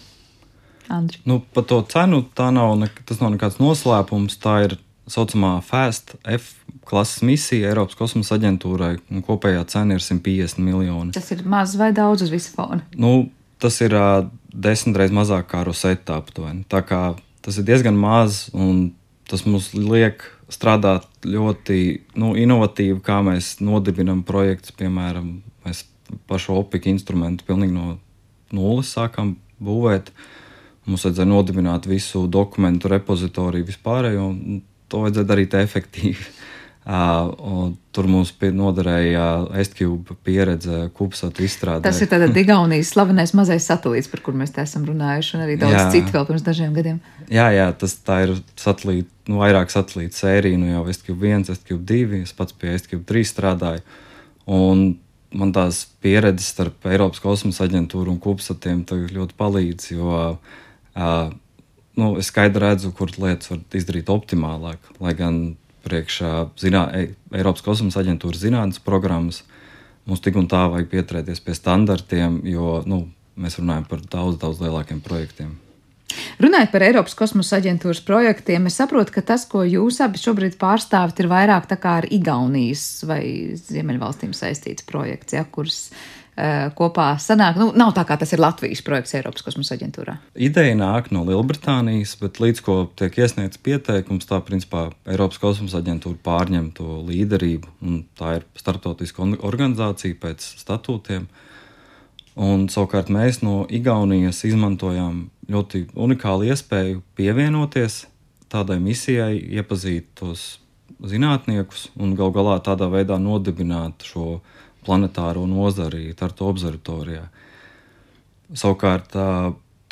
Andri? Nu, par to cenu tā nav, ne, tas nav nekāds noslēpums. Tā ir tā saucamā FAST F klases misija Eiropas kosmosa aģentūrai. Kopējā cena ir 150 miljoni. Tas ir maz vai daudz uz visu fona? Nu, tas ir uh, desmit reizes mazāk kā Rosetta aptuveni. Tā kā tas ir diezgan maz un tas mums liek strādāt ļoti nu, inovatīvi, kā mēs nodibinām projektus. Piemēram, mēs pašu opiku instrumentu pilnīgi no nulles sākam būvēt. Uh, Mums vajadzēja nodibināt visu dokumentu repozitoriju vispārējo, un to vajadzēja darīt efektīvi. Uh, tur mums noderēja SQB pieredze, Kubsatu izstrādē. Tas ir tāds Igaunijas slavenais mazais satelīts, par kur mēs te esam runājuši, un arī daudz jā. citu vēl pirms dažiem gadiem. Jā, jā tas ir satelīta, nu, vairāk satelīta sērija, nu jau SQB1, SQB2, es pats pie SQB3 strādāju. Un man tās pieredzes starp Eiropas kosmosa aģentūru un Kubsatiem ļoti palīdz, jo uh, Uh, nu, es skaidri redzu, kur lietas var izdarīt optimālāk. Lai gan priekšā zinā, Eiropas kosmosa aģentūras zinātnes programmas mums tik un tā vajag pieturēties pie standartiem, jo nu, mēs runājam par daudz, daudz lielākiem projektiem. Runājot par Eiropas kosmosa aģentūras projektiem, es saprotu, ka tas, ko jūs abi šobrīd pārstāvat, ir vairāk tā kā ar Igaunijas vai Ziemeļvalstīm saistīts projekts, ja, kurus uh, kopā sanāk. Nu, nav tā kā tas ir Latvijas projekts Eiropas kosmosa aģentūrā. Ideja nāk no Lielbritānijas, bet līdz ko tiek iesniegts pieteikums, tā principā Eiropas kosmosa aģentūra pārņem to līderību. Tā ir starptautiska organizācija pēc statūtiem. Un, savukārt mēs no Igaunijas izmantojām ļoti unikālu iespēju pievienoties tādai misijai, iepazīt tos zinātniekus un gal galā tādā veidā nodibināt šo planetāro nozari Tartu observatorijā. Savukārt,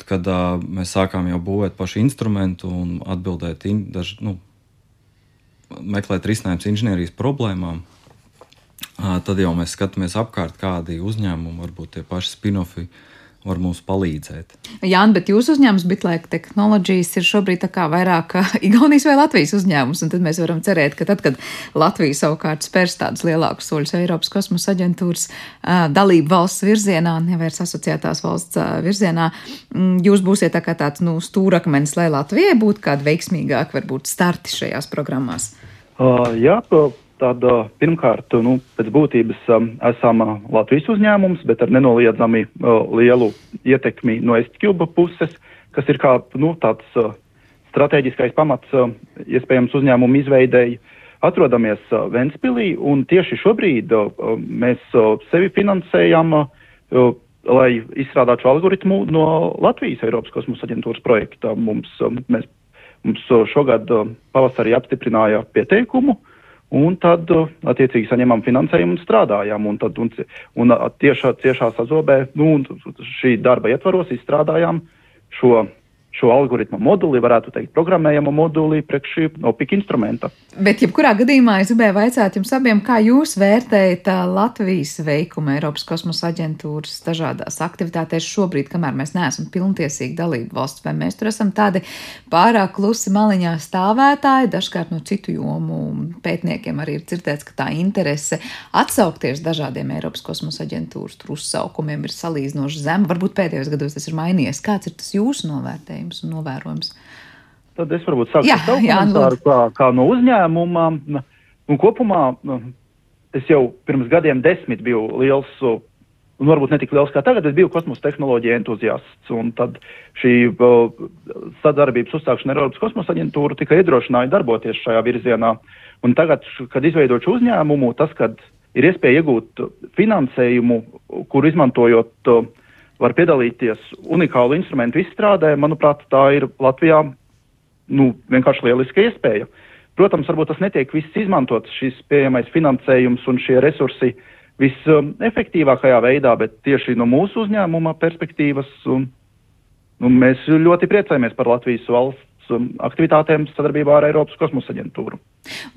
kad mēs sākām jau būvēt pašu instrumentu un atbildēt, daž, nu, meklēt risinājumus inženierijas problēmām, tad jau mēs skatāmies apkārt, kādi uzņēmumi, varbūt tie paši spin-offi, var mums palīdzēt. Jā, bet jūsu uzņēmums, Bitlēka Technologies, ir šobrīd vairāk Igaunijas vai Latvijas uzņēmums. Tad mēs varam cerēt, ka tad, kad Latvija savukārt spērs tādus lielākus soļus Eiropas kosmosa aģentūras dalību valsts virzienā, nevis asociētās valsts virzienā, jūs būsiet tā kā tāds nu, stūrakmenis, lai Latvijai būtu kādi veiksmīgāki, varbūt starti šajās programmās. Uh, jā, Tad pirmkārt, nu, pēc būtības esam Latvijas uzņēmums, bet ar nenoliedzami lielu ietekmi no Estkilba puses, kas ir kā nu, tāds strateģiskais pamats iespējams uzņēmumu izveidēji. Atrodamies Ventspilī un tieši šobrīd mēs sevi finansējam, lai izstrādātu šo algoritmu no Latvijas Eiropas kosmosa aģentūras projekta. Mums, mēs, mums šogad pavasarī apstiprināja pieteikumu Un tad, uh, attiecīgi, saņemam finansējumu un strādājām. Un, tad, un, un tiešā, tiešā sazobē, nu, šī darba ietvaros izstrādājām šo šo algoritmu moduli, varētu teikt, programmējamo moduli priekš šī opika instrumenta. Bet, jebkurā gadījumā, es gribēju vaicāt jums abiem, kā jūs vērtējat Latvijas veikumu Eiropas kosmosa aģentūras dažādās aktivitātēs šobrīd, kamēr mēs neesam pilntiesīgi dalību valsts, vai mēs tur esam tādi pārāk klusi maliņā stāvētāji, dažkārt no citu jomu pētniekiem arī ir dzirdēts, ka tā interese atsaukties dažādiem Eiropas kosmosa aģentūras uzsaukumiem ir salīdzinoši zema. Varbūt pēdējos gados tas ir mainījies. Kāds ir tas jūsu novērtējums? Vērtējums un novērojums? Tad es varbūt sāku ar savu komentāru, kā, kā no uzņēmuma. Un kopumā es jau pirms gadiem desmit biju liels, un varbūt ne tik liels kā tagad, es biju kosmosa tehnoloģija entuziasts. Un tad šī sadarbības uzsākšana ar Eiropas kosmosa aģentūru tikai iedrošināja darboties šajā virzienā. Un tagad, kad izveidot šo uzņēmumu, tas, kad ir iespēja iegūt finansējumu, kur izmantojot uh, var piedalīties unikālu instrumentu izstrādē, manuprāt, tā ir Latvijā nu, vienkārši lieliska iespēja. Protams, varbūt tas netiek viss izmantots, šis pieejamais finansējums un šie resursi visefektīvākajā veidā, bet tieši no mūsu uzņēmuma perspektīvas un, nu, mēs ļoti priecājamies par Latvijas valsts aktivitātēm sadarbībā ar Eiropas kosmosa aģentūru.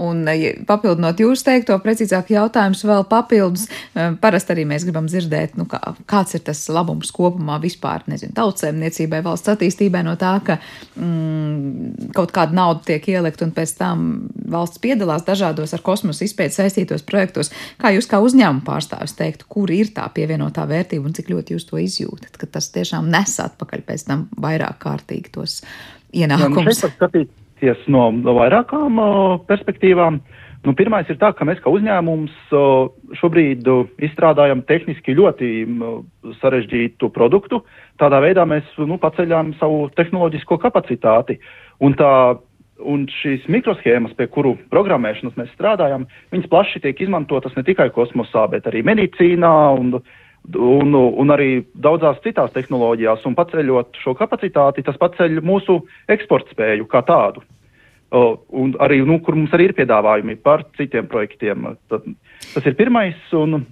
Un ja papildinot jūs teikto, precīzāk jautājums vēl papildus, um, parasti arī mēs gribam dzirdēt, nu, kā, kāds ir tas labums kopumā vispār, nezinu, tautsēmniecībai, valsts attīstībai no tā, ka mm, kaut kāda nauda tiek ielikt un pēc tam valsts piedalās dažādos ar kosmosa izpētes saistītos projektos. Kā jūs kā uzņēmuma pārstāvis teiktu, kur ir tā pievienotā vērtība un cik ļoti jūs to izjūtat, ka tas tiešām nes atpakaļ pēc tam vairāk kārtīgi tos ienākums? Nu var skatīties no, vairākām perspektīvām. Nu, pirmais ir tā, ka mēs kā uzņēmums šobrīd izstrādājam tehniski ļoti sarežģītu produktu. Tādā veidā mēs nu, paceļām savu tehnoloģisko kapacitāti. Un tā Un šīs mikroshēmas, pie kuru programmēšanas mēs strādājam, viņas plaši tiek izmantotas ne tikai kosmosā, bet arī medicīnā un un, un arī daudzās citās tehnoloģijās, un paceļot šo kapacitāti, tas paceļ mūsu eksporta spēju kā tādu. Uh, un arī, nu, kur mums arī ir piedāvājumi par citiem projektiem. Tad, tas ir pirmais. Un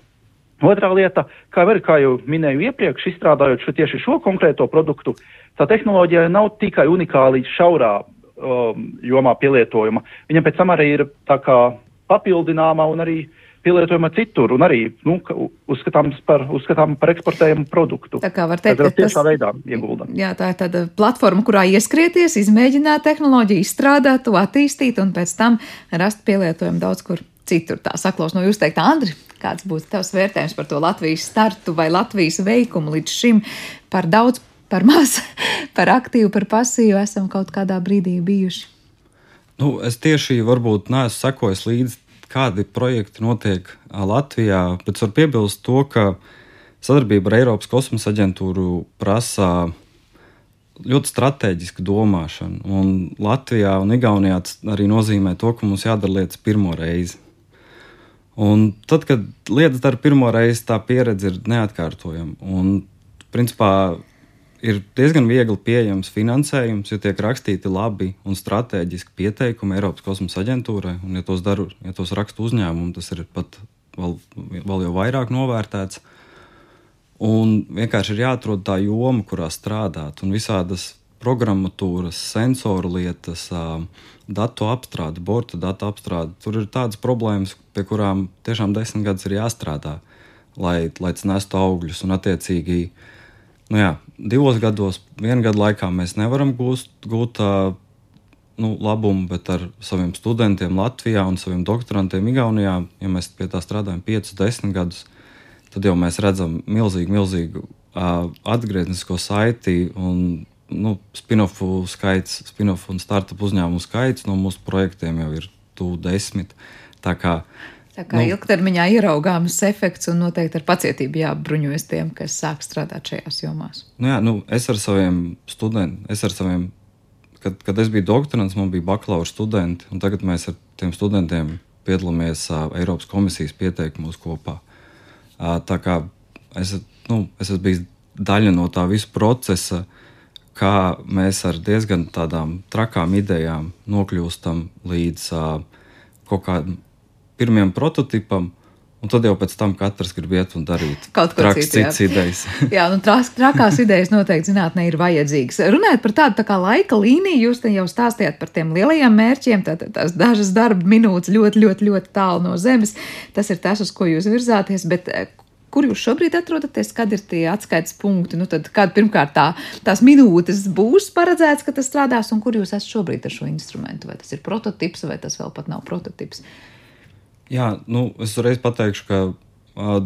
otrā lieta, kā, var, kā jau minēju iepriekš, izstrādājot šo, tieši šo konkrēto produktu, tā tehnoloģija nav tikai unikāli šaurā um, jomā pielietojama. Viņam pēc tam arī ir tā kā papildināma un arī uh, pielietojama citur un arī nu, uzskatāms par, uzskatām par eksportējumu produktu. Tā kā var teikt, ka tiešā veidā iegulda. Jā, tā ir tāda platforma, kurā ieskrieties, izmēģināt tehnoloģiju, izstrādāt, to attīstīt un pēc tam rast pielietojumu daudz kur citur. Tā saklaus no jūs teikt, Andri, kāds būtu tavs vērtējums par to Latvijas startu vai Latvijas veikumu līdz šim par daudz par maz, par aktīvu, par pasīvu esam kaut kādā brīdī bijuši? Nu, es tieši varbūt neesmu sekojis līdzi, kādi projekti notiek Latvijā, bet varu piebilst to, ka sadarbība ar Eiropas kosmosa aģentūru prasa ļoti strateģisku domāšanu. Un Latvijā un Igaunijā tas arī nozīmē to, ka mums jādara lietas pirmo reizi. Un tad, kad lietas dara pirmo reizi, tā pieredze ir neatkārtojama. Un, principā, ir diezgan viegli pieejams finansējums, ja tiek rakstīti labi un strateģiski pieteikumi Eiropas kosmosa aģentūrai. Un, ja tos, daru, ja tos raksta uzņēmumi, tas ir pat vēl, vēl jau vairāk novērtēts. Un vienkārši ir jāatrod tā joma, kurā strādāt, un visādas programmatūras, sensoru lietas, datu apstrāde, borta datu apstrāde. Tur ir tādas problēmas, pie kurām tiešām desmit gadus ir jāstrādā, lai, lai tas nestu augļus. Un, attiecīgi, nu jā, divos gados, vienu gadu laikā mēs nevaram gūst, gūt nu, labumu, bet ar saviem studentiem Latvijā un saviem doktorantiem Igaunijā, ja mēs pie tā strādājam 5, 10 gadus, tad jau mēs redzam milzīgu, milzīgu uh, atgrieznisko saiti un nu, spin-offu skaits, spin-off un startup uzņēmumu skaits no mūsu projektiem jau ir tuvu desmit. Tā kā, Tā kā nu, ilgtermiņā ieraugāms efekts un noteikti ar pacietību jābruņojas tiem, kas sāk strādāt šajās jomās. Nu jā, nu, es ar saviem studentiem, es ar saviem, kad, kad es biju doktorants, man bija bakalaura studenti, un tagad mēs ar tiem studentiem piedalāmies uh, Eiropas komisijas pieteikumos kopā. Uh, tā kā es, nu, es esmu bijis daļa no tā visa procesa, kā mēs ar diezgan tādām trakām idejām nokļūstam līdz uh, kaut kādam pirmiem prototipam. Un tad jau pēc tam katrs grib iet un darīt kaut ko citu. Citas idejas. jā, nu tās trakās idejas noteikti zinātnē ir vajadzīgas. Runājot par tādu tā kā laika līniju, jūs jau stāstījāt par tiem lielajiem mērķiem, tā, tās dažas darba minūtes ļoti, ļoti, ļoti tālu no zemes. Tas ir tas, uz ko jūs virzāties, bet Kur jūs šobrīd atrodaties, kad ir tie atskaites punkti? Nu, tad, kad pirmkārt tā, tās minūtes būs paredzētas, ka tas strādās, un kur jūs esat šobrīd ar šo instrumentu? Vai tas ir prototyps, vai tas vēl pat nav prototyps? Jā, nu, es uzreiz pateikšu, ka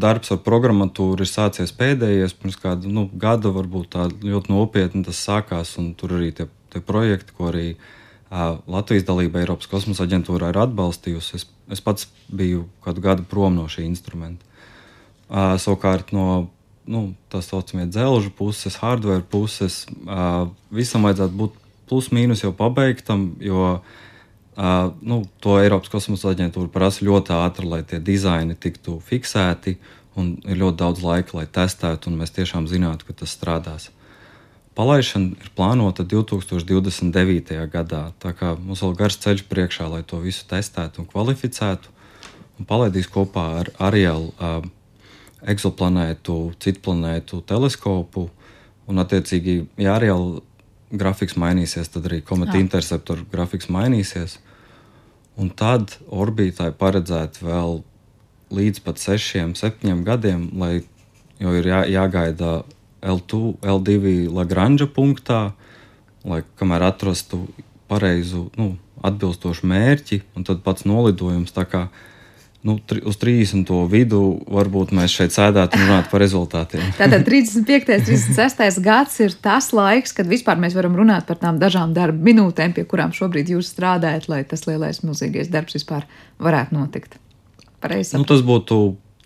darbs ar programmatūru ir sācies pēdējais, pirms kāda nu, gada, varbūt tā ļoti nopietni tas sākās. Tur arī tie, tie projekti, ko arī uh, Latvijas dalība Eiropas kosmosa aģentūrā ir atbalstījusi. Es, es pats biju kādu gadu prom no šī instrumenta. Uh, savukārt no nu, tā saucamie dzelžu puses, hardware puses, uh, visam vajadzētu būt plus-mínus jau pabeigtam, jo uh, nu, to Eiropas kosmosa aģentūra prasa ļoti ātri, lai tie dizaini tiktu fiksēti, un ir ļoti daudz laika, lai testētu, un mēs tiešām zinātu, ka tas strādās. Palaišana ir plānota 2029. gadā, tā kā mums vēl garš ceļš priekšā, lai to visu testētu un kvalificētu. Un palaidīs kopā ar Arielu uh, eksoplanētu, citplanētu teleskopu. Un, attiecīgi, ja arī grafiks mainīsies, tad arī kometa interceptoru grafiks mainīsies. Un tad orbītai paredzētu vēl līdz pat sešiem, septiņiem gadiem, lai jau ir jā, jāgaida L2, L2 Lagrange punktā, lai kamēr atrastu pareizu, nu, atbilstošu mērķi, un tad pats nolidojums. Tā kā nu, tri, uz 30. vidu varbūt mēs šeit sēdētu un runātu par rezultātiem. Tātad 35. un 36. gads ir tas laiks, kad vispār mēs varam runāt par tām dažām darba minūtēm, pie kurām šobrīd jūs strādājat, lai tas lielais, milzīgais darbs vispār varētu notikt. Pareizi. Nu, tas būtu.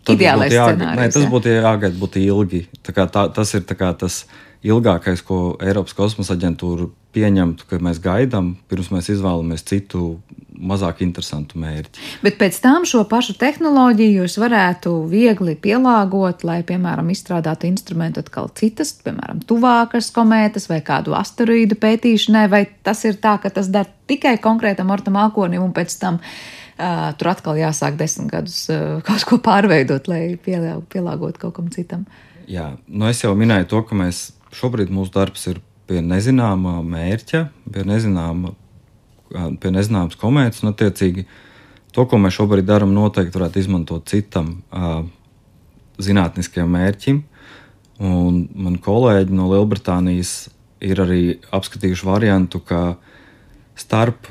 Ideālais būtu jāgaida, nē, tas būtu jāgaida, būtu ilgi. Tā tā, tas ir tas ilgākais, ko Eiropas kosmosa aģentūra pieņemtu, ka mēs gaidām, pirms mēs izvēlamies citu mazāk interesantu mērķi. Bet pēc tam šo pašu tehnoloģiju jūs varētu viegli pielāgot, lai, piemēram, izstrādātu instrumentu atkal citas, piemēram, tuvākas komētas vai kādu asteroīdu pētīšanai, vai tas ir tā, ka tas der tikai konkrētam ortam mākonim un pēc tam uh, tur atkal jāsāk desmit gadus uh, kaut ko pārveidot, lai pielāgotu kaut kam citam. Jā, nu es jau minēju to, ka mēs šobrīd mūsu darbs ir pie nezināmā mērķa, pie nezināma pie nezināmas komētas, un attiecīgi to, ko mēs šobrīd darām, noteikti varētu izmantot citam uh, zinātniskajam mērķim. Un man kolēģi no Lielbritānijas ir arī apskatījuši variantu, ka starp,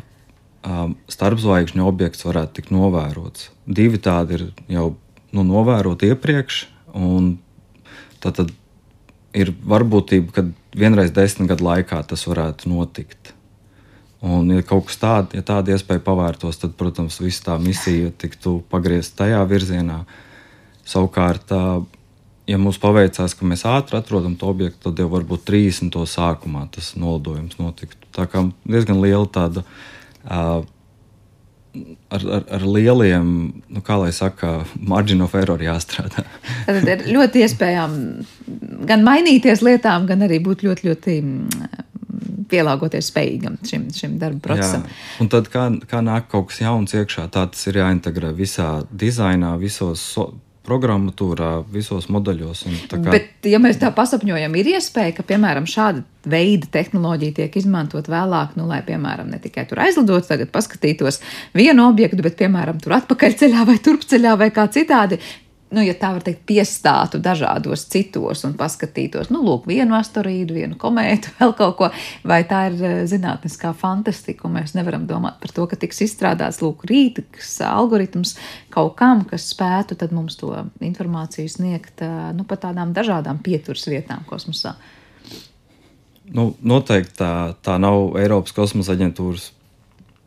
um, starpzvaigžņu objekts varētu tikt novērots. Divi tādi ir jau nu, novēroti iepriekš, un tad ir varbūtība, ka vienreiz desmit gadu laikā tas varētu notikt. Un, ja kaut kas tāds, ja tāda iespēja pavērtos, tad, protams, visa tā misija tiktu pagriezta tajā virzienā. Savukārt, ja mums paveicās, ka mēs ātri atrodam to objektu, tad jau varbūt 30. sākumā tas nolidojums notiktu. Tā kā diezgan liela tāda. Uh, ar, ar, ar lieliem, nu, kā lai saka, margin of error jāstrādā. Tad ir ļoti iespējams gan mainīties lietām, gan arī būt ļoti, ļoti pielāgoties spējīgam šim, šim darba procesam. Jā. Un tad, kā, kā nāk kaut kas jauns iekšā, tā tas ir jāintegrē visā dizainā, visos so, programmatūrā, visos modeļos. Kā... Bet, ja mēs tā pasapņojam, ir iespēja, ka, piemēram, šāda veida tehnoloģija tiek izmantot vēlāk, nu, lai, piemēram, ne tikai tur aizlidotu, tagad paskatītos vienu objektu, bet, piemēram, tur atpakaļceļā vai turpceļā vai kā citādi nu, ja tā var teikt, piestātu dažādos citos un paskatītos, nu, lūk, vienu asteroīdu, vienu komētu, vēl kaut ko, vai tā ir eh, zinātniskā fantastika, un mēs nevaram domāt par to, ka tiks izstrādāts, lūk, rītīgs algoritms kaut kam, kas spētu tad mums to informāciju sniegt, eh, nu, pa tādām dažādām pieturas vietām kosmosā. Nu, noteikti tā, tā nav Eiropas kosmosa aģentūras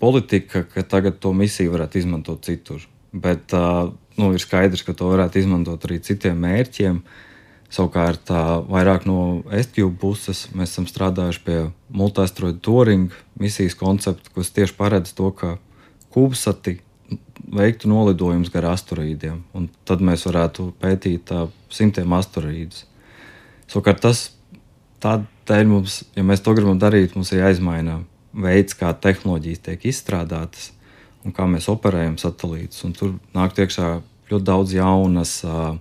politika, ka tagad to misiju varētu izmantot citur. Bet uh, nu, ir skaidrs, ka to varētu izmantot arī citiem mērķiem. Savukārt, vairāk no SQB puses mēs esam strādājuši pie multiasteroidu touring misijas koncepta, kas tieši paredz to, ka kubsati veiktu nolidojumus gar asteroīdiem, un tad mēs varētu pētīt uh, simtiem asteroīdus. Savukārt, tas tādēļ mums, ja mēs to gribam darīt, mums ir jāizmaina veids, kā tehnoloģijas tiek izstrādātas un kā mēs operējam satelītus. Tur nāk iekšā ļoti daudz jaunas uh,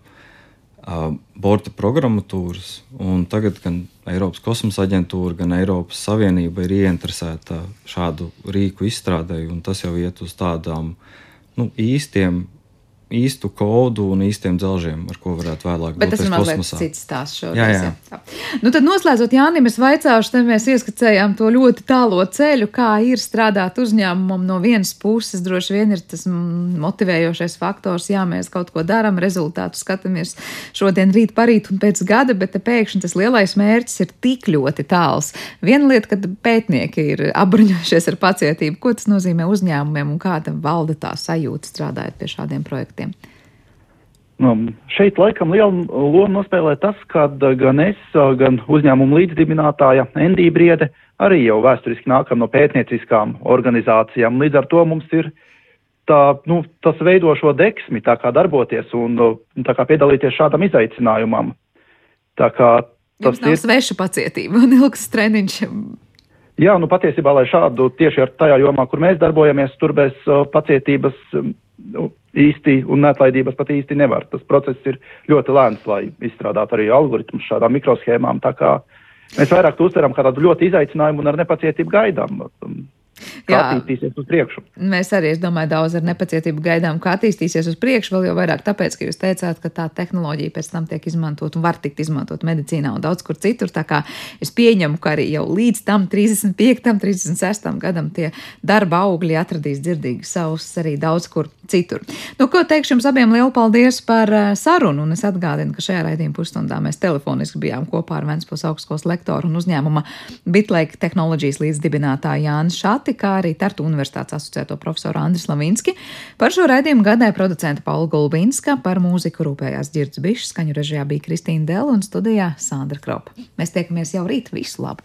uh, borta programmatūras. Tagad gan Eiropas kosmosa aģentūra, gan Eiropas Savienība ir ieinteresēta šādu rīku izstrādē, un tas jau iet uz tādām nu, īstiem īstu kodu un īstiem dzelžiem, ar ko varētu vēlāk būt. Bet tas ir mazliet cits stāsts šodien. Jā, jā. jā. Nu, tad noslēdzot Jānim, es vaicāšu, te mēs ieskicējām to ļoti tālo ceļu, kā ir strādāt uzņēmumam no vienas puses. Droši vien ir tas motivējošais faktors, jā, mēs kaut ko darām, rezultātu skatāmies šodien, rīt, parīt un pēc gada, bet te pēkšņi tas lielais mērķis ir tik ļoti tāls. Viena lieta, kad pētnieki ir apbruņojušies ar pacietību, ko tas nozīmē uzņēmumiem un kāda valda tā sajūta strādājot pie šādiem projektiem projektiem? Nu, šeit laikam lielu lomu nospēlē tas, ka gan es, gan uzņēmuma līdzdibinātāja Endija Briede arī jau vēsturiski nākam no pētnieciskām organizācijām. Līdz ar to mums ir tā, nu, tas veido šo deksmi, tā kā darboties un tā kā piedalīties šādam izaicinājumam. Tā kā tas Jums nav ir sveša pacietība un ilgs treniņš. Jā, nu patiesībā, lai šādu tieši ar tajā jomā, kur mēs darbojamies, tur bez uh, pacietības nu, īsti un neatlaidības pat īsti nevar. Tas process ir ļoti lēns, lai izstrādātu arī algoritmus šādām mikroshēmām. Mēs vairāk to uztveram kā tādu ļoti izaicinājumu un ar nepacietību gaidām kā attīstīsies uz priekšu. Mēs arī, es domāju, daudz ar nepacietību gaidām, kā attīstīsies uz priekšu, vēl jau vairāk tāpēc, ka jūs teicāt, ka tā tehnoloģija pēc tam tiek izmantot un var tikt izmantot medicīnā un daudz kur citur. Tā kā es pieņemu, ka arī jau līdz tam 35, 36 gadam tie darba augļi atradīs dzirdīgas savus arī daudz kur citur. Nu, ko teikšu jums abiem lielu paldies par eh, sarunu, un es atgādinu, ka šajā raidījuma pusstundā mēs telefoniski bijām kopā ar Ventspils augstskolas lektoru un uzņēmuma Bitlake tehnoloģijas līdzdibinātāju Jānis Šati pati, kā arī Tartu Universitātes asociēto profesoru Andris Lavinski. Par šo raidījumu gadēja producenta Paula Gulbinska, par mūziku rūpējās Girds Bišs, skaņu režijā bija Kristīna Dela un studijā Sandra Kropa. Mēs tiekamies jau rīt, visu labu!